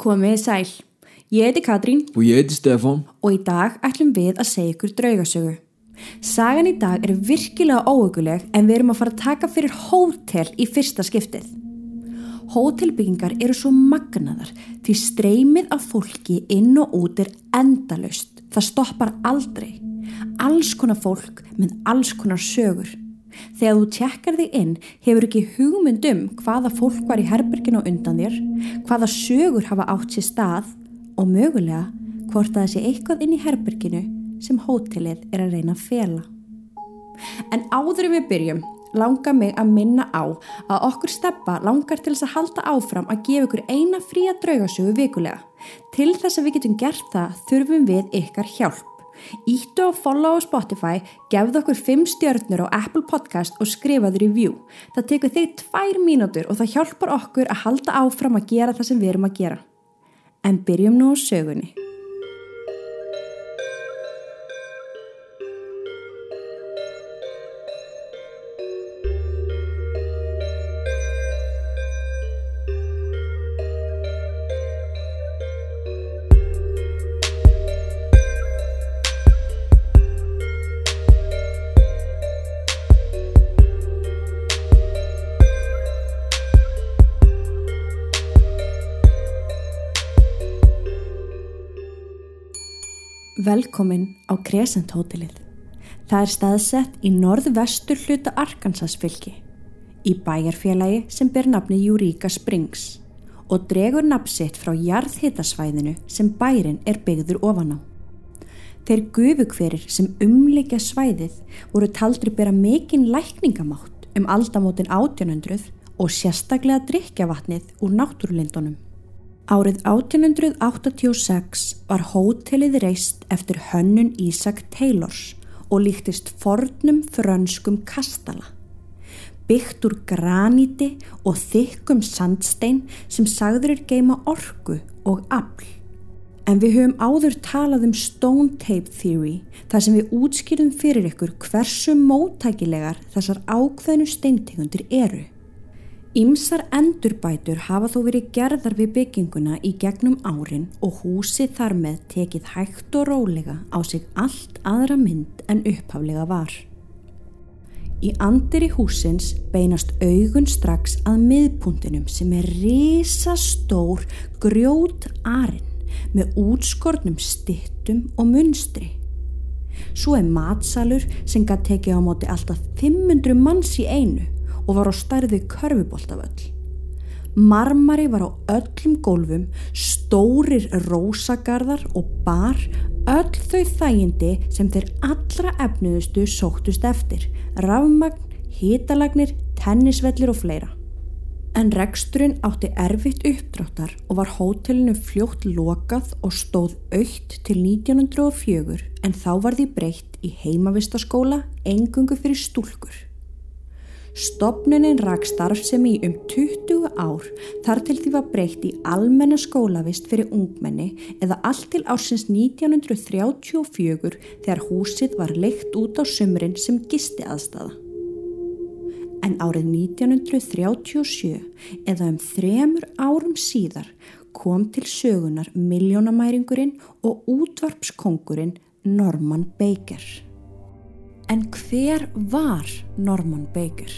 Komið sæl. Ég heiti Katrín Og ég heiti Stefan. og í dag ætlum við að segja ykkur draugasögu. Sagan í dag er virkilega óökuleg en við erum að fara að taka fyrir hótel í fyrsta skiptið. Hótelbyggingar eru svo magnaðar því streymið af fólki inn og út er endalaust. Það stoppar aldrei. Alls konar fólk með alls konar sögur. Þegar þú tjekkar þig inn hefur ekki hugmynd um hvaða fólk var í herberginu undan þér, hvaða sögur hafa átt sér stað og mögulega hvort að sé eitthvað inn í herberginu sem hótelið er að reyna að fela. En áður en við byrjum langar mig að minna á að okkur steppa langar til þess að halda áfram að gefa ykkur eina fría draugasögu vikulega. Til þess að við getum gert það þurfum við ykkar hjálp. Íttu á follow á Spotify, gefðu okkur 5 stjörnur á Apple Podcast og skrifaðu review. Það tekur þig 2 mínútur og það hjálpar okkur að halda áfram að gera það sem við erum að gera. En byrjum nú sögunni. Velkomin á Crescent hótelið. Það er staðsett í norðvestur hluta Arkansasfylki í bæjarfélagi sem ber nafni Eureka Springs og dregur nafnsitt frá jarðhitasvæðinu sem bærin er byggður ofan á. Þeir gufukverir sem umleikja svæðið voru taldri bera mikinn lækningamátt um aldamótin 1800 og sérstaklega drikjavatnið úr náttúrulindunum. Árið 1886 var hótelið reist eftir hönnun Ísak Taylors og líktist fornum frönskum kastala. Byggt úr graníti og þykkum sandstein sem sagður er geima orku og afl. En við höfum áður talað um Stone Tape Theory þar sem við útskýrum fyrir ykkur hversu móttækilegar þessar ákveðnu steintegundir eru. Ímsar endurbætur hafa þó verið gerðar við bygginguna í gegnum árin og húsið þar með tekið hægt og rólega á sig allt aðra mynd en upphaflega var. Í andir í húsins beinast augun strax að miðpuntinum sem er risastór grjót arinn með útskornum stittum og munstri. Svo er matsalur sem gæti tekið á móti alltaf 500 manns í einu og var á stærði körfuboltavöll. Marmari var á öllum gólfum, stórir rósagarðar og bar öll þau þægindi sem þeir allra efnuðustu sóttust eftir, rafmagn, hítalagnir, tennisvellir og fleira. En reksturinn átti erfitt uppdráttar og var hótelinu fljótt lokað og stóð aukt til 1904 en þá var því breytt í heimavistaskóla engungu fyrir stúlkur. Stopnunin rak starfsemi í um 20 ár þar til því var breytt í almenna skólavist fyrir ungmenni eða allt til ársins 1934 þegar húsið var leikt út á sumrin sem gisti aðstafa. En árið 1937 eða um þremur árum síðar kom til sögunar miljónamæringurinn og útvarpskongurinn Norman Baker. En hver var Norman Baker?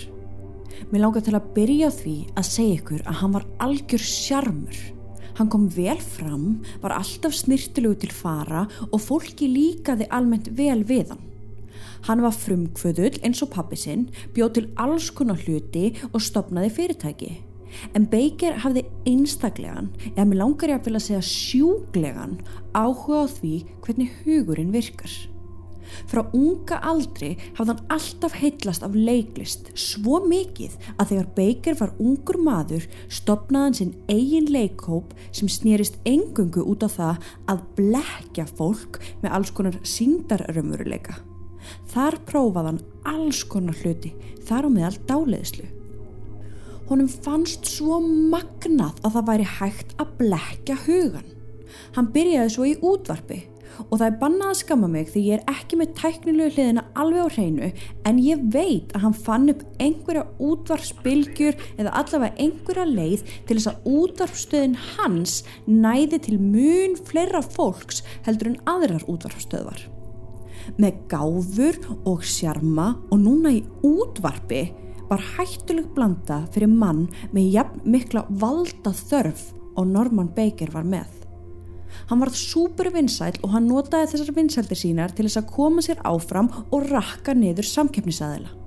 Mér langar til að byrja á því að segja ykkur að hann var algjör sjarmur. Hann kom vel fram, var alltaf snirtilegu til fara og fólki líkaði almennt vel við hann. Hann var frumkvöðull eins og pappi sinn, bjóð til alls konar hluti og stopnaði fyrirtæki. En Baker hafði einstaklegan, eða mér langar ég að vilja segja sjúglegan, áhuga á því hvernig hugurinn virkar. Frá unga aldri hafði hann alltaf heitlast af leiklist svo mikið að þegar Baker var ungur maður stopnaði hann sinn eigin leikhóp sem snýrist engungu út á það að blekja fólk með alls konar síndarrömmurleika. Þar prófaði hann alls konar hluti, þar á meðal dáleðislu. Honum fannst svo magnað að það væri hægt að blekja hugan. Hann byrjaði svo í útvarpi og það er bannað að skamma mig því ég er ekki með tæknilegu hliðina alveg á hreinu en ég veit að hann fann upp einhverja útvarpsbylgjur eða allavega einhverja leið til þess að útvarpstöðin hans næði til mun fleira fólks heldur en aðrar útvarpstöðvar. Með gáfur og sjarma og núna í útvarpi var hættuleg blanda fyrir mann með jafn mikla valda þörf og Norman Baker var með. Hann varð súper vinsæl og hann notaði þessar vinsældir sínar til þess að koma sér áfram og rakka niður samkeppnisaðila.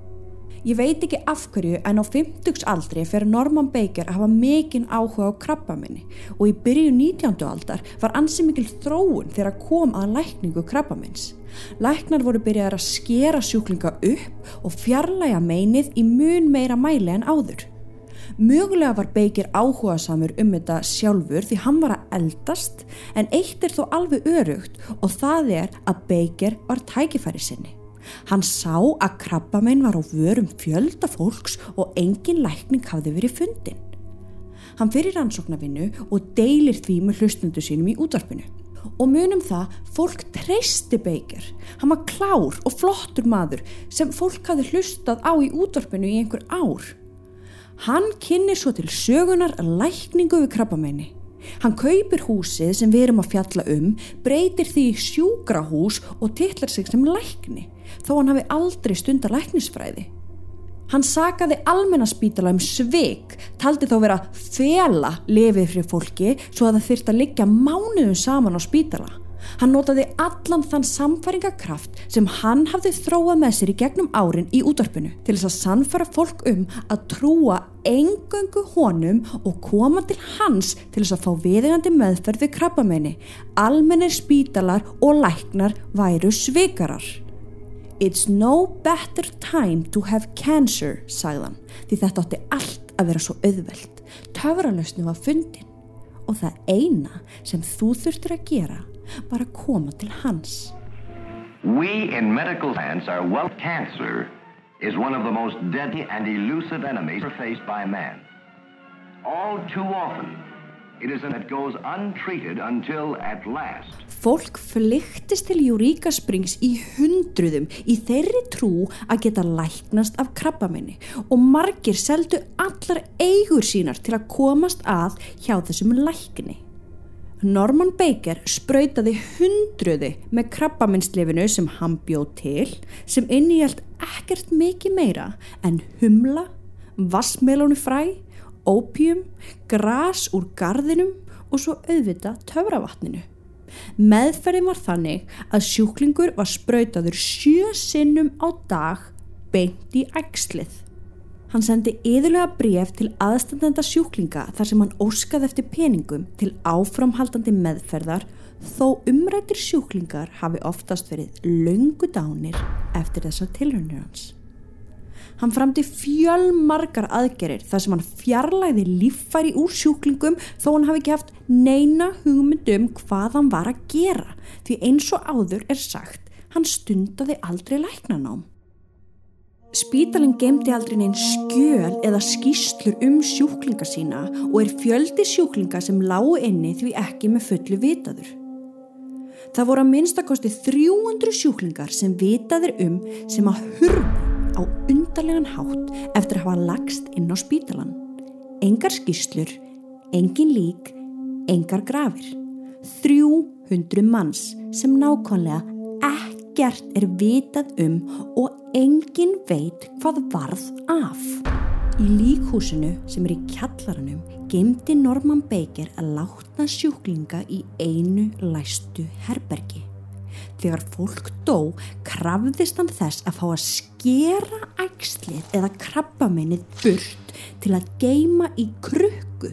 Ég veit ekki af hverju en á 50s aldri fer Norman Baker að hafa mikinn áhuga á krabbaminni og í byrju 19. aldar var ansi mikil þróun þegar kom að lækningu krabbamins. Læknar voru byrjaðar að skera sjúklinga upp og fjarlæga meinið í mun meira mæli en áður. Mögulega var Beikir áhuga samur um þetta sjálfur því hann var að eldast en eitt er þó alveg örugt og það er að Beikir var tækifæri sinni. Hann sá að krabbamenn var á vörum fjölda fólks og engin lækning hafði verið fundin. Hann fyrir rannsóknarvinnu og deilir því með hlustundu sínum í útvarpinu. Og munum það, fólk treysti Beikir. Hann var klár og flottur maður sem fólk hafði hlustað á í útvarpinu í einhver ár. Hann kynir svo til sögunar lækningu við krabbamenni. Hann kaupir húsið sem við erum að fjalla um, breytir því sjúkrahús og tillar sig sem lækni, þó hann hafi aldrei stundar læknisfræði. Hann sagaði almennaspítala um sveik, taldi þó vera fela lefið fyrir fólki svo að það þyrst að liggja mánuðum saman á spítala. Hann notaði allan þann samfæringakraft sem hann hafði þróað með sér í gegnum árin í útvarpinu til þess að sannfæra fólk um að trúa engöngu honum og koma til hans til þess að fá viðingandi meðferð við krabbamenni. Almennir spítalar og læknar væru svikarar. It's no better time to have cancer, sagðan, því þetta átti allt að vera svo auðvelt. Töfralösnu var fundin og það eina sem þú þurftur að gera var að koma til hans. We in medical science are well cancer is one of the most deadly and elusive enemies faced by man. All too often it is that goes untreated until at last. Fólk flyktist til Eureka Springs í hundruðum í þeirri trú að geta læknast af krabbamenni og margir seldu allar eigur sínar til að komast að hjá þessum lækni. Norman Baker sprautaði hundruði með krabbaminnslefinu sem hann bjóð til sem innihjalt ekkert mikið meira en humla, vassmelónu fræ, ópjum, gras úr gardinum og svo auðvita töfravatninu. Meðferðin var þannig að sjúklingur var sprautaður sjö sinnum á dag beint í ægslið. Hann sendi yðurlega bref til aðstandenda sjúklinga þar sem hann óskaði eftir peningum til áframhaldandi meðferðar þó umrættir sjúklingar hafi oftast verið laungu dánir eftir þessar tilhörnir hans. Hann framti fjölmarkar aðgerir þar sem hann fjarlæði líffæri úr sjúklingum þó hann hafi ekki haft neina hugmyndum hvað hann var að gera því eins og áður er sagt hann stundaði aldrei læknanám. Spítalinn gemdi aldrei neinn skjöl eða skýslur um sjúklinga sína og er fjöldi sjúklinga sem lágu inni því ekki með fullu vitaður. Það voru að minnstakosti 300 sjúklingar sem vitaður um sem að hurfu á undarlegan hátt eftir að hafa lagst inn á spítalan. Engar skýslur, engin lík, engar grafir. 300 manns sem nákvæmlega ekkert er vitað um og engin veit hvað varð af. Í líkhúsinu sem er í kjallaranum gemdi Norman Baker að látna sjúklinga í einu læstu herbergi. Þegar fólk dó krafðist hann þess að fá að skera ægslið eða krabbaminnið burt til að geima í krukku.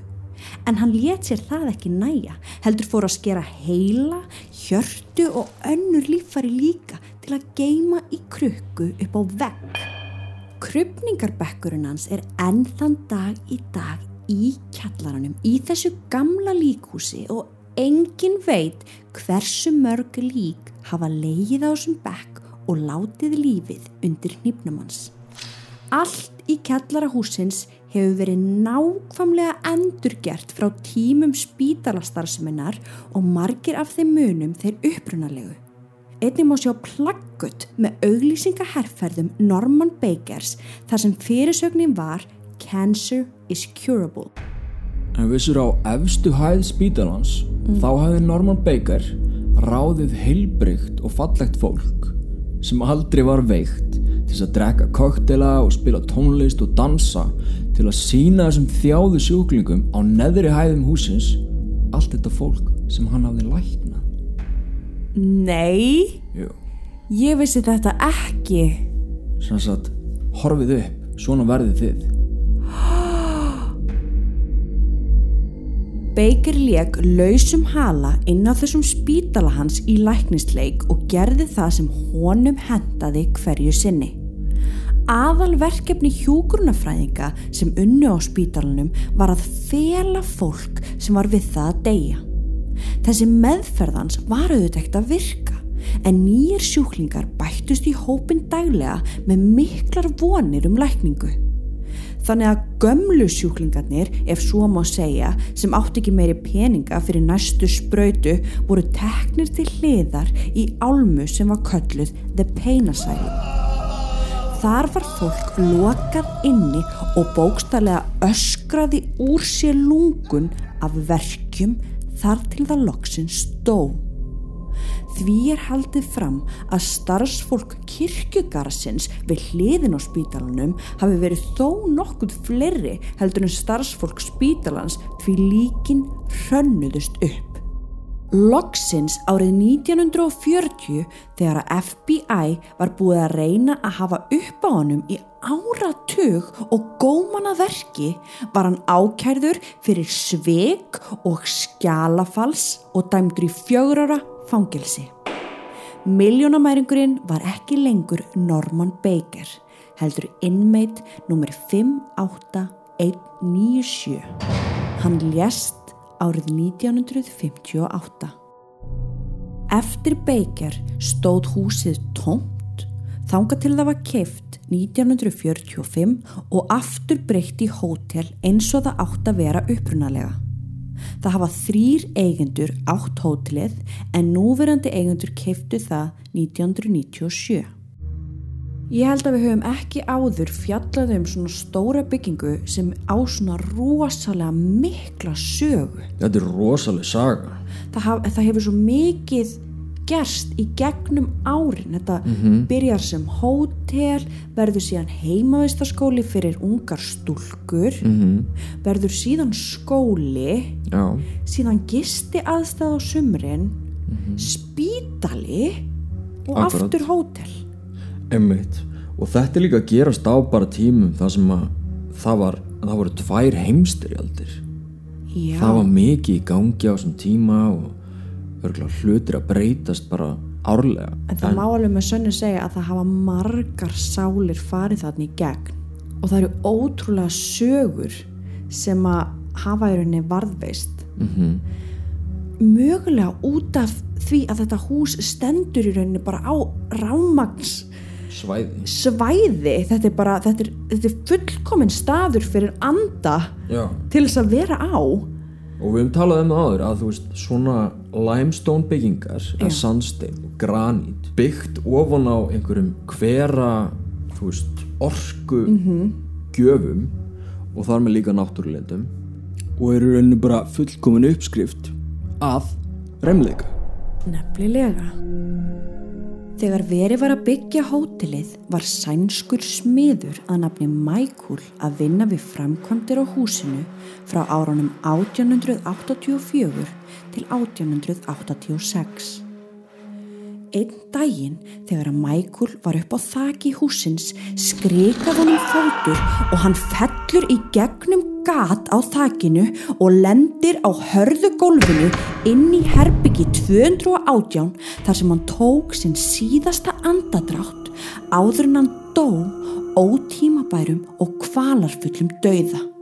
En hann let sér það ekki næja, heldur fór að skera heila, hjörtu og önnur lífari líka til að geima í krukku upp á vegg. Krupningarbekkurinn hans er enn þann dag í dag í kjallaranum í þessu gamla líkhúsi og engin veit hversu mörg lík hafa leið á þessum bekk og látið lífið undir hnýpnum hans. Allt í kjallarahúsins hefur verið nákvæmlega endurgert frá tímum spítalastarðseminar og margir af þeim munum þeir upprunalegu. Einnig má sjá plaggut með auglýsingaherrferðum Norman Bakers þar sem fyrirsögnin var Cancer is curable. En vissur á efstu hæð spítalans mm. þá hefði Norman Baker ráðið heilbrygt og fallegt fólk sem aldrei var veikt til að drekka koktela og spila tónlist og dansa til að sína þessum þjáðu sjúklingum á neðri hæðum húsins allt þetta fólk sem hann hafði lækna. Nei, Jú, ég vissi þetta ekki. sanns að horfið upp, svona verðið þið. Baker leik lausum hala inn á þessum spítala hans í læknisleik og gerði það sem honum hendaði hverju sinni. Aðal verkefni hjúgrunafræðinga sem unnu á spítalanum var að fela fólk sem var við það að deyja. Þessi meðferðans var auðvitað að virka en nýjir sjúklingar bættust í hópin daglega með miklar vonir um lækningu. Þannig að gömlu sjúklingarnir, ef svo má segja, sem átt ekki meiri peninga fyrir næstu spröytu, voru teknir til hliðar í álmu sem var kölluð The Pain Asylum. Þar var fólk lokað inni og bókstarlega öskraði úr sér lungun af verkjum þar til það loksin stó. Því er haldið fram að starfsfólk kirkjugarsins við hliðin á spítalanum hafi verið þó nokkuð fleiri heldur en starfsfólk spítalans því líkin hrönnuðust upp. Loksins árið 1940 þegar að FBI var búið að reyna að hafa upp á honum í áratug og gómana verki var hann ákærður fyrir sveik og skjalafals og dæmdur í fjögrara fangelsi. Miljónamæringurinn var ekki lengur Norman Baker, heldur inmate nr. 58197. Hann lést árið 1958. Eftir Baker stóð húsið tómt þanga til það var keift 1945 og aftur breytt í hótel eins og það átt að vera upprunalega. Það hafa þrýr eigendur átt hótelið en núverandi eigendur keiftu það 1997. Ég held að við höfum ekki áður fjallað um svona stóra byggingu sem á svona rosalega mikla sögu. Þetta er rosalega saga. Það, haf, það hefur svo mikið gerst í gegnum árin. Þetta byrjar sem hótel, verður síðan heimavistarskóli fyrir ungar stúlkur, verður síðan skóli, Já, síðan gisti aðstæð á sumrin, spítali og Akkurat. aftur hótel. Emmitt. Og þetta er líka að gerast á bara tímum þar sem að það var, það voru tvær heimstyrjaldir. Já, Það var mikið í gangi á þessum tíma og örgulega hlutir að breytast bara árlega. en það má alveg með sönnu segja að það hafa margar sálir farið þarna í gegn og það eru ótrúlega sögur sem að hafa í rauninni varðveist. Mm mögulega út af því að þetta hús stendur í rauninni bara á rámags Svæði. svæði þetta er bara, þetta er, þetta er fullkomin staður fyrir anda Já. til þess að vera á. Og við höfum talað um það áður að þú veist svona limestone byggingar sandstein og granít byggt ofan á einhverjum hvera þú veist orku gjöfum og þar með líka náttúrulendum og eru rauninni bara fullkomin uppskrift að remleika nefnilega Þegar verið var að byggja hótelið var sænskur smiður að nafni Michael að vinna við framkvæmdir á húsinu frá árunum 1884 til 1886. Einn daginn þegar að Michael var upp á þaki húsins skrikað hann fótur og hann fellur í gegnum gat á þakinu og lendir á hörðu gólfinu inn í herbyggi 218 þar sem hann tók sinn síðasta andadrátt áður en hann dó ótímabærum og kvalarfullum dauða.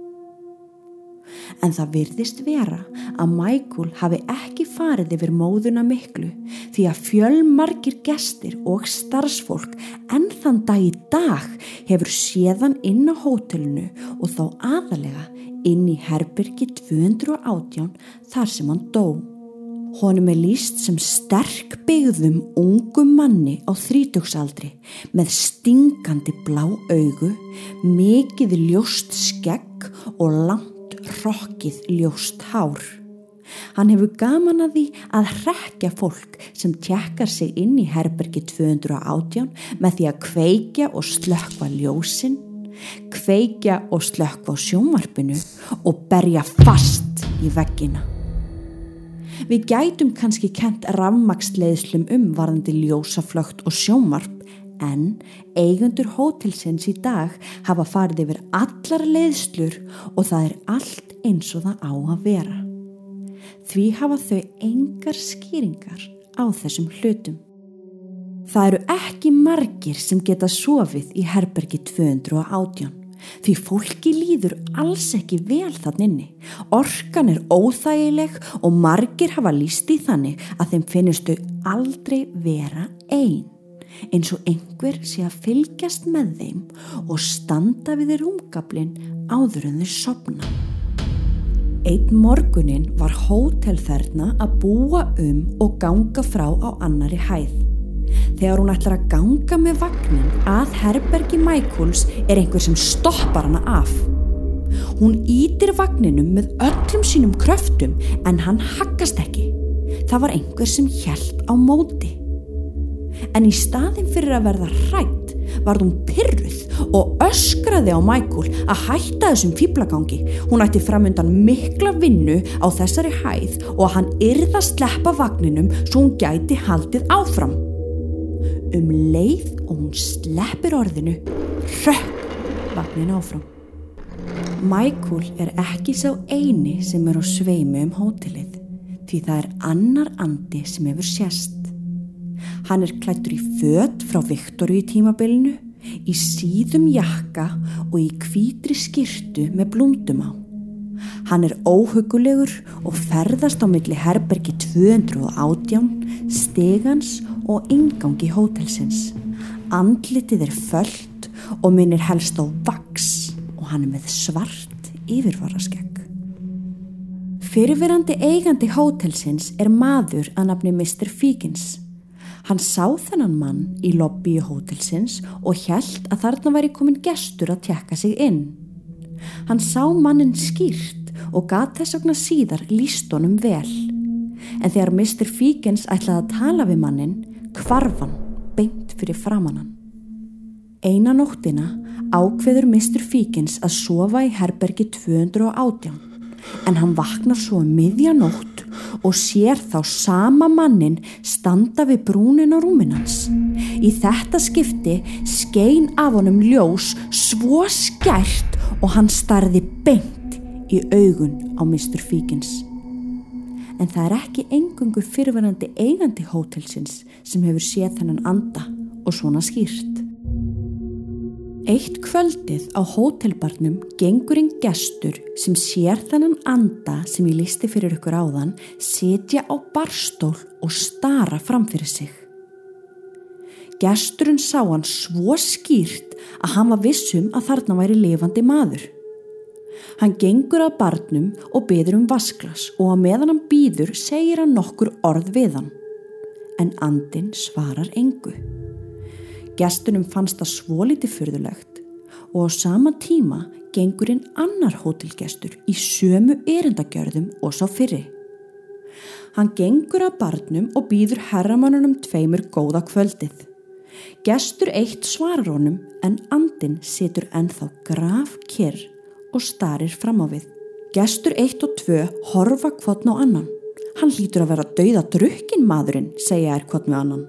En það virðist vera að Michael hafi ekki farið yfir móðuna miklu því að fjölmargir gestir og starfsfólk enn þann dag í dag hefur séðan inn á hótelinu og þá aðalega inn í Herbergi 218 þar sem hann dó. Honum er líst sem sterk byggðum ungum manni á þrítöksaldri með stingandi blá augu, mikið ljóst skegg og langt rokkið ljóst hár. Hann hefur gaman að því að hrekja fólk sem tjekkar sig inn í herbergi 218 með því að kveikja og slökva ljósinn, kveikja og slökva sjónvarpinu og berja fast í veggina. Við gætum kannski kent rafmaksleiðslum um varðandi ljósaflögt og sjómarp en eigundur hótelsins í dag hafa farið yfir allar leiðslur og það er allt eins og það á að vera. Því hafa þau engar skýringar á þessum hlutum. Það eru ekki margir sem geta sofið í herbergi 218 því fólki líður alls ekki vel þann inni. Orkan er óþægileg og margir hafa lísti þannig að þeim finnistu aldrei vera einn eins og einhver sé að fylgjast með þeim og standa við þeir umgablin áður en þeir sopna. Einn morgunin var hótelferna að búa um og ganga frá á annari hæð. Þegar hún ætlar að ganga með vagnin að herbergi Michaels er einhver sem stoppar hana af. Hún ítir vagninum með öllum sínum kröftum en hann haggast ekki. Það var einhver sem hjælt á móti. En í staðin fyrir að verða hrætt varð hún pyrruð og öskraði á Michael að hætta þessum fýblagangi. Hún ætti framundan mikla vinnu á þessari hæð og að hann yrða sleppa vagninum svo hún gæti haldið áfram um leið og hún sleppir orðinu rökk vagnin áfram. Michael er ekki sá eini sem er á sveimi um hótelið því það er annar andi sem hefur sérst. Hann er klættur í fött frá Viktoru í tímabilinu, í síðum jakka og í kvítri skirtu með blúndum á. Hann er óhugulegur og ferðast á milli herbergi 218, stegans og ingangi hótelsins. Andlitið er föllt og minnir helst á vaks og hann er með svart yfirvaraskegg. Fyrirverandi eigandi hótelsins er maður að nafni Mr. Fíkins. Hann sá þennan mann í lobbyi hótelsins og hjælt að þarna væri komin gestur að tjekka sig inn. Hann sá mannin skýrt og gat þess vegna síðar lístónum vel. En þegar Mr. Fíkins ætlaði að tala við mannin, kvarfan beint fyrir framannan. Einan nóttina ákveður Mr. Fíkins að sofa í herbergi 218 en hann vaknar svo um miðjanótt og sér þá sama mannin standa við brúnin á rúminans. Í þetta skipti skein af honum ljós svo skært og hann starði beint í augun á Mr. Fíkins en það er ekki engungu fyrirverandi eigandi hótelsins sem hefur séð þennan anda og svona skýrt. Eitt kvöldið á hótelbarnum gengur einn gestur sem sér þennan anda sem ég listi fyrir ykkur áðan setja á barstól og stara framfyrir sig. Gesturinn sá hann svo skýrt að hann var vissum að þarna væri lifandi maður. Hann gengur að barnum og byður um vasklas og að meðan hann býður segir hann nokkur orð við hann. En andin svarar engu. Gestunum fannst það svo litið fyrðulegt og á sama tíma gengur einn annar hótelgestur í sömu erindagjörðum og sá fyrri. Hann gengur að barnum og býður herramannunum tveimur góða kvöldið. Gestur eitt svarar honum en andin situr ennþá graf kyrr og starir fram á við. Gestur 1 og 2 horfa kvotn á annan. Hann hlýtur að vera dauða drukkin maðurinn, segja er kvotn við annan.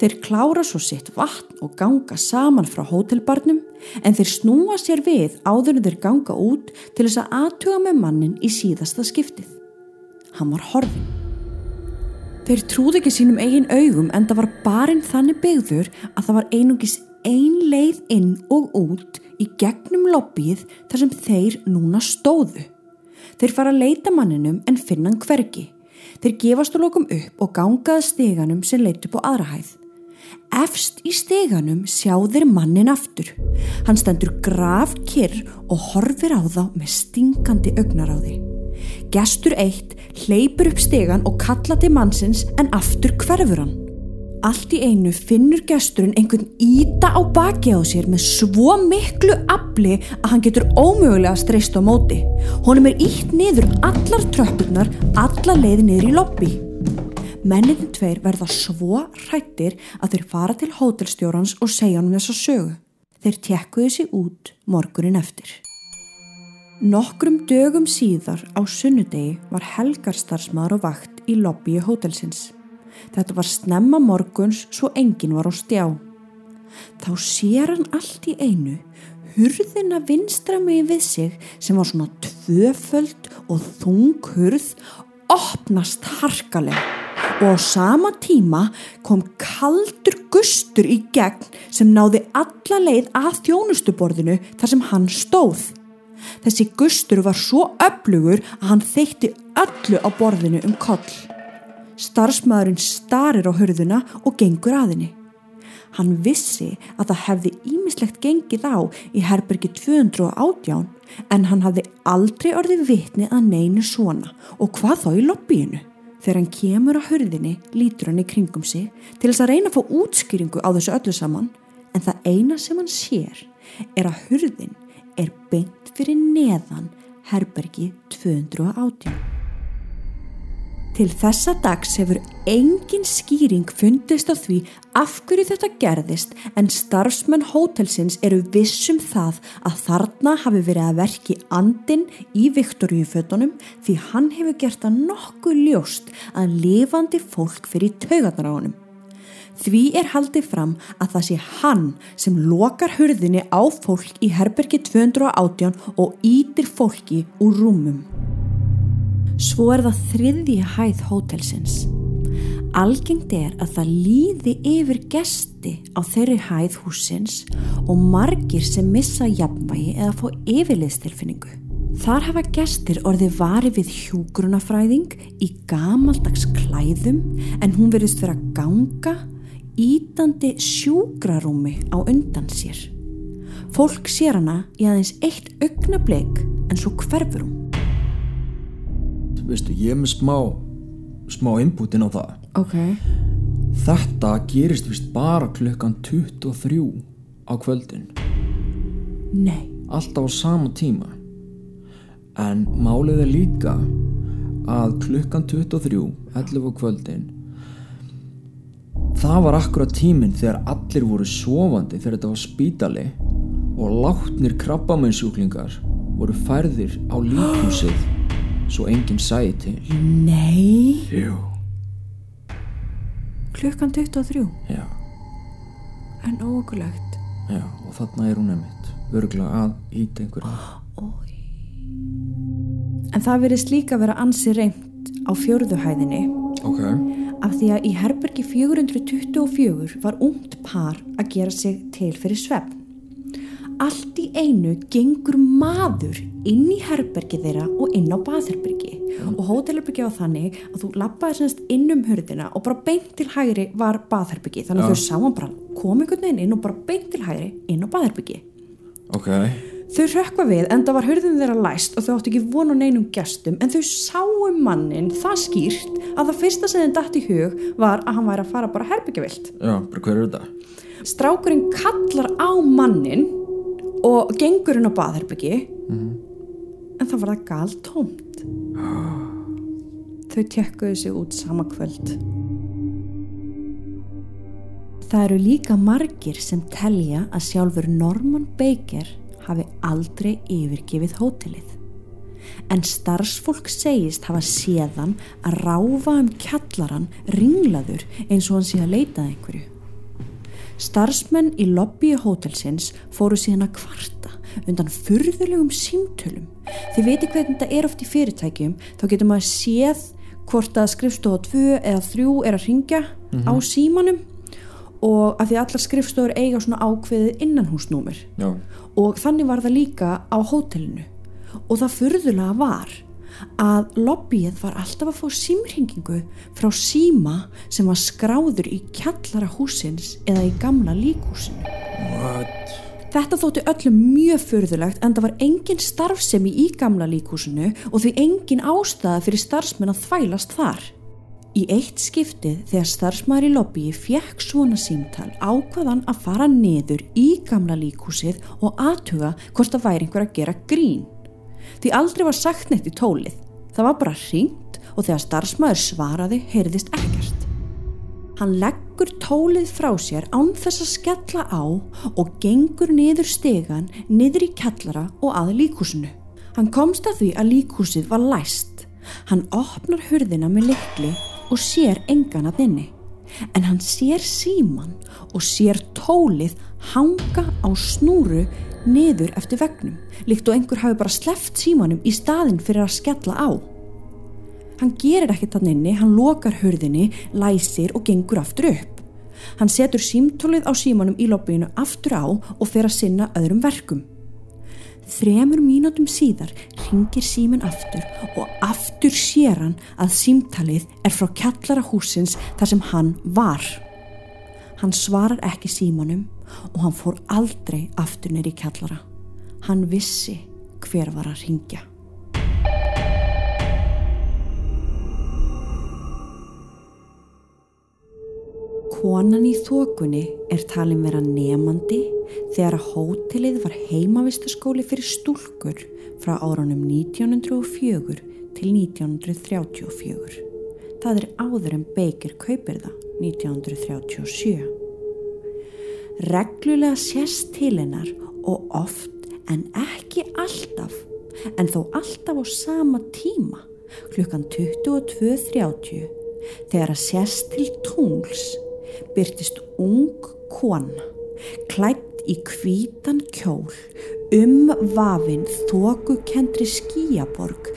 Þeir klára svo sitt vatn og ganga saman frá hótelbarnum en þeir snúa sér við áður en þeir ganga út til þess að aðtuga með mannin í síðasta skiptið. Hann var horfin. Þeir trúði ekki sínum eigin augum en það var barinn þannig byggður að það var einungis ein leið inn og út í gegnum lobbyið þar sem þeir núna stóðu. Þeir fara að leita manninum en finna hann hvergi. Þeir gefast og lokum upp og gangaði steganum sem leitt upp á aðra hæð. Efst í steganum sjá þeir mannin aftur. Hann stendur graf kyrr og horfir á þá með stingandi augnaráði. Gestur eitt hleypur upp stegan og kalla til mannsins en aftur hverfur hann. Allt í einu finnur gesturinn einhvern íta á baki á sér með svo miklu afli að hann getur ómögulega streyst á móti. Honum er ítt niður allar tröppurnar, allar leiði niður í lobby. Mennin tveir verða svo hrættir að þeir fara til hótelstjórans og segja hann þess að sögu. Þeir tekkuðu sér út morgunin eftir. Nokkrum dögum síðar á sunnudegi var helgarstarfsmaður og vakt í lobbyi hótelsins. Þetta var snemma morguns svo engin var á stjá. Þá sér hann allt í einu hurðina vinstra megin við sig sem var svona tvöföld og þung hurð opnast harkalega og á sama tíma kom kaldur gustur í gegn sem náði alla leið að þjónustuborðinu þar sem hann stóð. Þessi gustur var svo öflugur að hann þeitti öllu á borðinu um koll. Starfsmaðurinn starir á hörðuna og gengur aðinni. Hann vissi að það hefði ímislegt gengið á í herbergi 218 en hann hafði aldrei orðið vitni að neinu svona og hvað þá í lobbyinu. Þegar hann kemur á hörðinni lítur hann í kringum sig til þess að reyna að fá útskýringu á þessu öllu saman en það eina sem hann sér er að hörðin er beint fyrir neðan herbergi 218. Til þessa dags hefur engin skýring fundist á því af hverju þetta gerðist en starfsmenn hótelsins eru vissum það að þarna hafi verið að verki andin í Viktoríufötunum því hann hefur gert að nokkuð ljóst að lifandi fólk fyrir taugarnar á honum. Því er haldið fram að það sé hann sem lokar hurðinni á fólk í herbergi 218 og ítir fólki úr rúmum. Svo er það þriðji hæð hótelsins. Algengt er að það líði yfir gesti á þeirri hæð húsins og margir sem missa jafnvægi eða fá yfirliðstilfinningu. Þar hafa gestir orðið vari við hjúgrunafræðing í gamaldags klæðum en hún verðist vera ganga ítandi sjúgrarúmi á undan sér. Fólk sér hana í aðeins eitt augnableik en svo hverfur hún veistu, ég er með smá smá inputin á það. Ok. Þetta gerist vist bara klukkan 23 á kvöldin. Nei. Alltaf á sama tíma. En málið er líka að klukkan 23 11 á kvöldin það var akkurat tíminn þegar allir voru sofandi þegar þetta var spítali og látnir krabbamennsjúklingar voru færðir á líkhúsið svo enginn sæði til. Nei. Jú. Klukkan 23 Já, En ógulegt já, og þarna er hún emitt örgulega að íta einhverja Ói. En það verðist líka vera ansi reynd á fjörðuhæðinni Ok, af því að í herbergi 424 var ungt par að gera sig til fyrir svefn. Allt í einu gengur maður inn í herbergi þeirra og inn á baðherbergi og hótelherbergi á þannig að þú lappaði semst inn um hörðina og bara beint til hægri var baðherbergi þannig að Já. þau sáum bara kom einhvern veginn inn og bara beint til hægri inn á baðherbergi. ok Þau rökkva við en það var hörðin þeirra læst og þau áttu ekki von á neinum gestum en þau sáum mannin það skýrt að það fyrsta sem þeim datt í hug var að hann væri að fara bara herbyggjavilt. Já, bara hver er þetta? Strákurinn kallar á mannin og gengur inn á baðherbyggi en það var það gal tómt. Þau tekkuðu sig út sama kvöld. Það eru líka margir sem telja að sjálfur Norman Baker hafi aldrei yfirgefið hótelið. En starfsfólk segist hafa séðan að ráfa um kjallaran ringlaður eins og hann sé að leita að einhverju. Starfsmenn í lobby hótelsins fóru síðan að kvarta undan furðulegum símtölum. Þið veitir hvernig þetta er oft í fyrirtækjum, þá getur maður séð hvort að skrifstofa 2 eða 3 er að ringja á símanum og að því allar skrifstofur eiga svona ákveðið innanhúsnúmer Já, og þannig var það líka á hótelinu. Og það furðulega var að lobbyið var alltaf að fá símringingu frá síma sem var skráður í kjallara húsins eða í gamla líkhúsinu. What? Þetta þótti öllum mjög förðulegt en það var engin starfsemi í gamla líkhúsinu og því engin ástæða fyrir starfsmenn að þvælast þar. Í eitt skiptið þegar starfsmæður í lobbyi fjekk svona símtal ákvaðan að fara niður í gamla líkhúsið og aðtuga hvort það væri einhver að gera grín. Því aldrei var sagt neitt í tólið. Það var bara hringt og þegar starfsmæður svaraði heyrðist ekkert. Hann leggur tólið frá sér án þess að skella á og gengur niður stegan, niður í kellara og að líkhúsinu. Hann komst að því að líkhúsið var læst. Hann opnar hurðina með likli og sér engan að inni. En hann sér síman og sér tólið hanga á snúru niður eftir vegnum, líkt og einhver hafi bara sleft símanum í staðin fyrir að skella á. Hann gerir ekkert þann inni, hann lokar hurðinni, læsir og gengur aftur upp. Hann setur símtólið á símanum í lobbyinu aftur á og fer að sinna öðrum verkum. Þremur mínútum síðar ringir símin aftur og aftur sér hann að símtalið er frá kjallara húsins þar sem hann var. Hann svarar ekki símanum og hann fór aldrei aftur neyri kjallara. Hann vissi hver var að ringja. Konan í þokunni er talin vera nefandi þegar að hótelið var heimavistaskóli fyrir stúlkur frá árunum 1904 til 1934. Það er áður en Baker kaupir það 1937. Reglulega sést til hennar og oft en ekki alltaf en þó alltaf á sama tíma klukkan 22.30 þegar að sést til tungls byrtist ung kona klætt í kvítan kjól um vafinn þókukendri skíaborg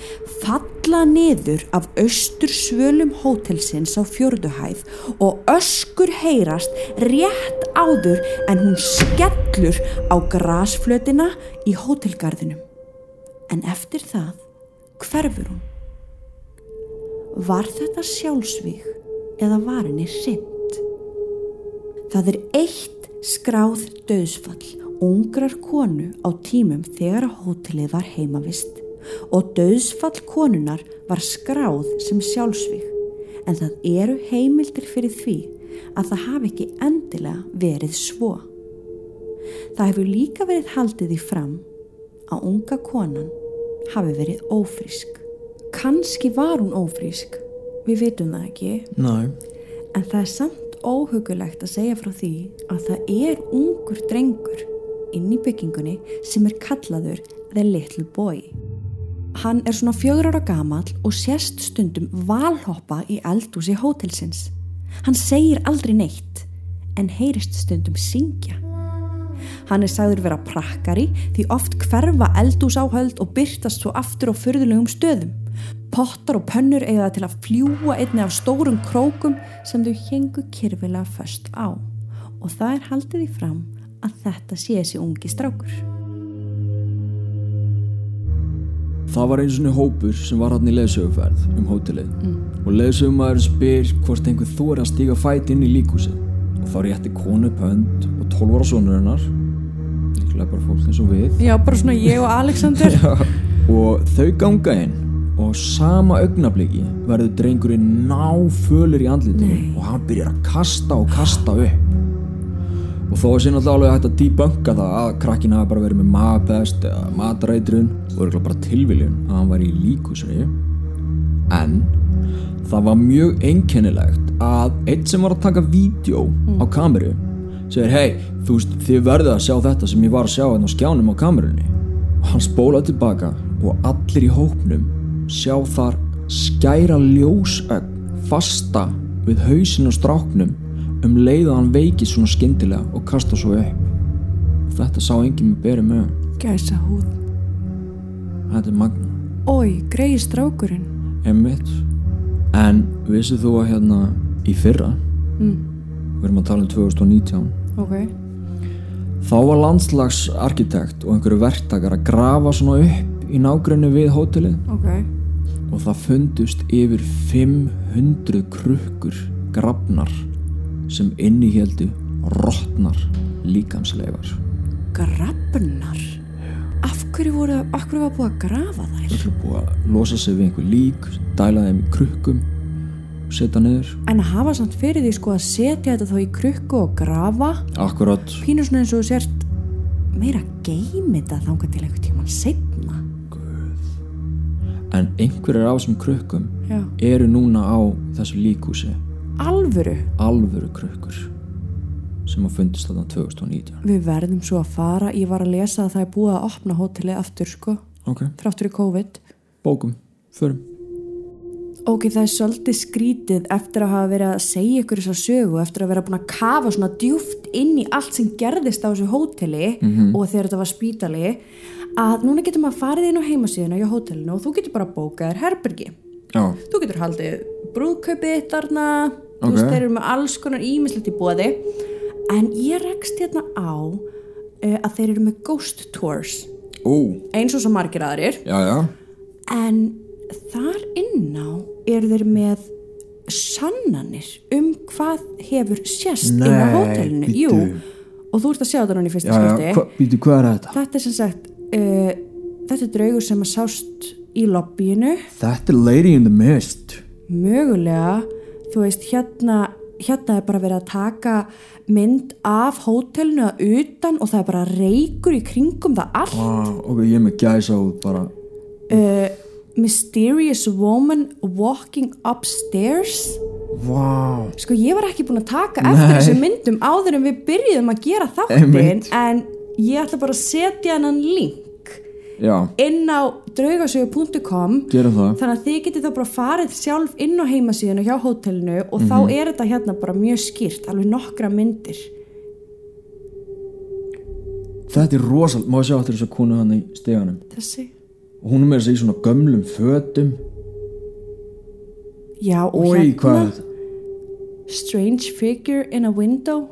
falla niður af austur svölum hótelsins á fjörduhæð og öskur heyrast rétt áður en hún skellur á grasflötina í hótelgarðinum. En eftir það hverfur hún. Var þetta sjálfsvík eða var henni sinn? Það er eitt skráð döðsfall ungrar konu á tímum þegar að hótelið var heimavist og döðsfall konunar var skráð sem sjálfsvík en það eru heimildir fyrir því að það hafi ekki endilega verið svo. Það hefur líka verið haldið í fram að unga konan hafi verið ófrísk. Kanski var hún ófrísk, við vitum það ekki, Næ, en það er samt óhugulegt að segja frá því að það er ungur drengur inn í byggingunni sem er kallaður The Little Boy. Hann er svona fjögur ára gamal og sérst stundum valhoppa í eldúsi hótelsins. Hann segir aldrei neitt en heyrist stundum syngja. Hann er sagður vera prakkari því oft hverfa eldúsáhöld og byrtast svo aftur á förðulegum stöðum. Pottar og pönnur eiga það til að fljúa einni af stórum krókum sem þau hengu kyrfilega först á. Og það er haldið í fram að þetta sé þessi ungi strákur. það var eins og hópur sem var hann í leðsöguferð um hótelið. Og leðsögumæður spyr hvort einhver þú er að stíga fæti inn í líkúsið og þá rétti konu upp hönd og 12 ára sonur hennar líklega bara fólk eins og við. Já, bara svona ég og Alexander. og þau ganga inn sama augnabliki verður drengurinn náfölur í andlitinu og hann byrjar að kasta og kasta upp. Og þó að sé náttúrulega alveg hægt að debunka það að krakkin hafi bara verið með magapest eða matareitrun og örugglega bara tilviljun að hann var í líkusri en það var mjög einkennilegt að einn sem var að taka vídeo á kameru segir hei, þú veist, þið verðið að sjá þetta sem ég var að sjá hérna á skjánum á kamerunni. Og hann spólaði tilbaka og allir í hópnum sjá þar skæra ljósögn fasta við hausin á stráknum um leið að hann veikið svona skyndilega og kasta svo upp og þetta sá enginn með beri með Gæsa húð. þetta er magna Ói, greiði strákurinn. Einmitt. En vissið þú að hérna í fyrra, Mm, við erum að tala um 2019, ok. þá var landslagsarkitekt og einhverju verktakar að grafa svona upp í nágrunni við hótelið. Ok. og það fundust yfir 500 krukkur grafnar sem innihjeldu rottnar líkamsleifar. Grafnar? Af hverju voru, af hverju var búið að grafa þær? Það er búið að losa sig við einhver lík dæla þeim í krukkum setja niður. En að hafa samt fyrir því sko að setja þetta þá í krukku og grafa? Akkurat pínu svona eins og sért meira geimið það þangað til einhvern tímann setna en einhverjar af þessum krukkum Já. eru núna á þessu líkhúsi. Alvöru, alvöru krukkur sem að fundist þarna 2019 við verðum svo að fara. Ég var að lesa að það er búið að opna hótelið aftur sko, ok, þráttur í COVID. Bókum, förum. Ok, það er svolítið skrítið eftir að hafa verið að segja ykkur þessa sögu, eftir að vera búin að kafa svona djúft inn í allt sem gerðist á þessu hóteli og þegar þetta var spítali, að núna getur maður farið inn á heimasíðuna hjá hótelinu og þú getur bara bókað þér herbergi. já, Þú getur haldið brúðkaupið þarna, þú Ok. veist, þeir eru með alls konar ímislegt í bóði, en ég rekst hérna á uh, að þeir eru með ghost tours, ó, eins og svo margir aðrir, já, já. En þar inn á eru þeir með sannanir um hvað hefur sérst inn á Nei, hótelinu. bíddu. Jú, og þú ert að sjá þetta núna í fyrsta skipti. Býtu, hvað er þetta? þetta er sem sagt uh, þetta er draugur sem að sást í lobbyinu þetta er Lady in the Mist mögulega þú veist hérna hérna er bara verið að taka mynd af hótelinu að utan og það er bara reykur í kringum það allt ah, ok, ég er með gæsa út bara uh, mysterious woman walking upstairs wow. Sko ég var ekki búin að taka eftir Nei. þessum myndum áður en við byrjuðum að gera þáttinn Einmitt. en ég ætla bara að setja hennan link já, inn á draugasögu.com þannig að þið getið þá bara farið sjálf inn á heimasíðuna hjá hótelinu og þá Mhm. er þetta hérna bara mjög skýrt alveg nokkra myndir. Þetta er rosal, má ég sjá eftir þess að konu hann í steganum þessi? Og hún er með þess að í svona gömlum fötum. Já og oi, hvað hérna þetta? Strange figure in a window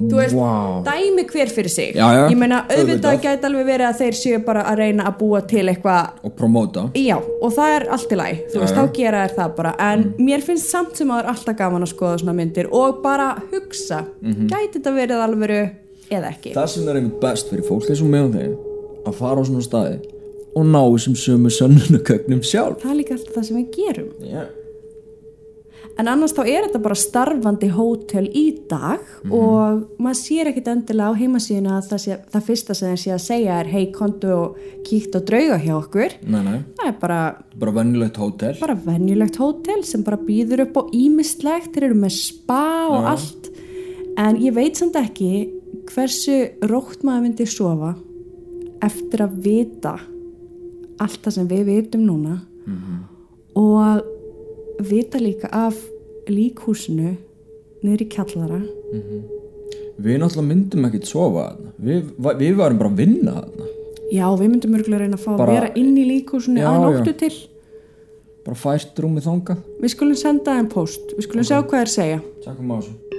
Þú veist wow. dæmi hver fyrir sig. Já, já, ég meina auðvitað gæti alveg verið að þeir séu bara að reyna að búa til eitthvað og promóta. Já og það er allt í læg þú veist þá gera þær það bara. En mér finnst samt sem að það er alltaf gaman að skoða svona myndir og bara hugsa. Gæti þetta verið alvöru eða ekki? Það sem er einmitt best fyrir fólk og meðan þeim að fara á svona staði og ná þessum sömu sönnunagögnum sjálf. Það er líka alltaf það sem við gerum. Yeah. En annars þá er þetta bara starfandi hótel í dag og maður sér ekkit endilega á heimasíðuna að það, sé, það fyrsta sem þeir sé að segja er hei kontu og kíkt og drauga hjá okkur. Nei, nei, það er bara bara vennilegt hótel. bara venjulegt hótel sem bara býður upp á ímistlegt, þeir eru með spa og Já. allt. En ég veit samt ekki hversu rótt maður myndi sofa eftir að vita allt það sem við vitum núna. Og vita líka af líkhúsinu niður í kjallara. Við náttúrulega myndum ekkert sofa þarna. Við, við varum bara að vinna þarna. Já, við myndum örgulega reyna að fá Bara- að vera inn í líkhúsinu Já, að já. nóttu til. Bara fært rúmið þangað. Við skulum senda þeim post við skulum sjá hvað þeir segja. Tjekkum á þessu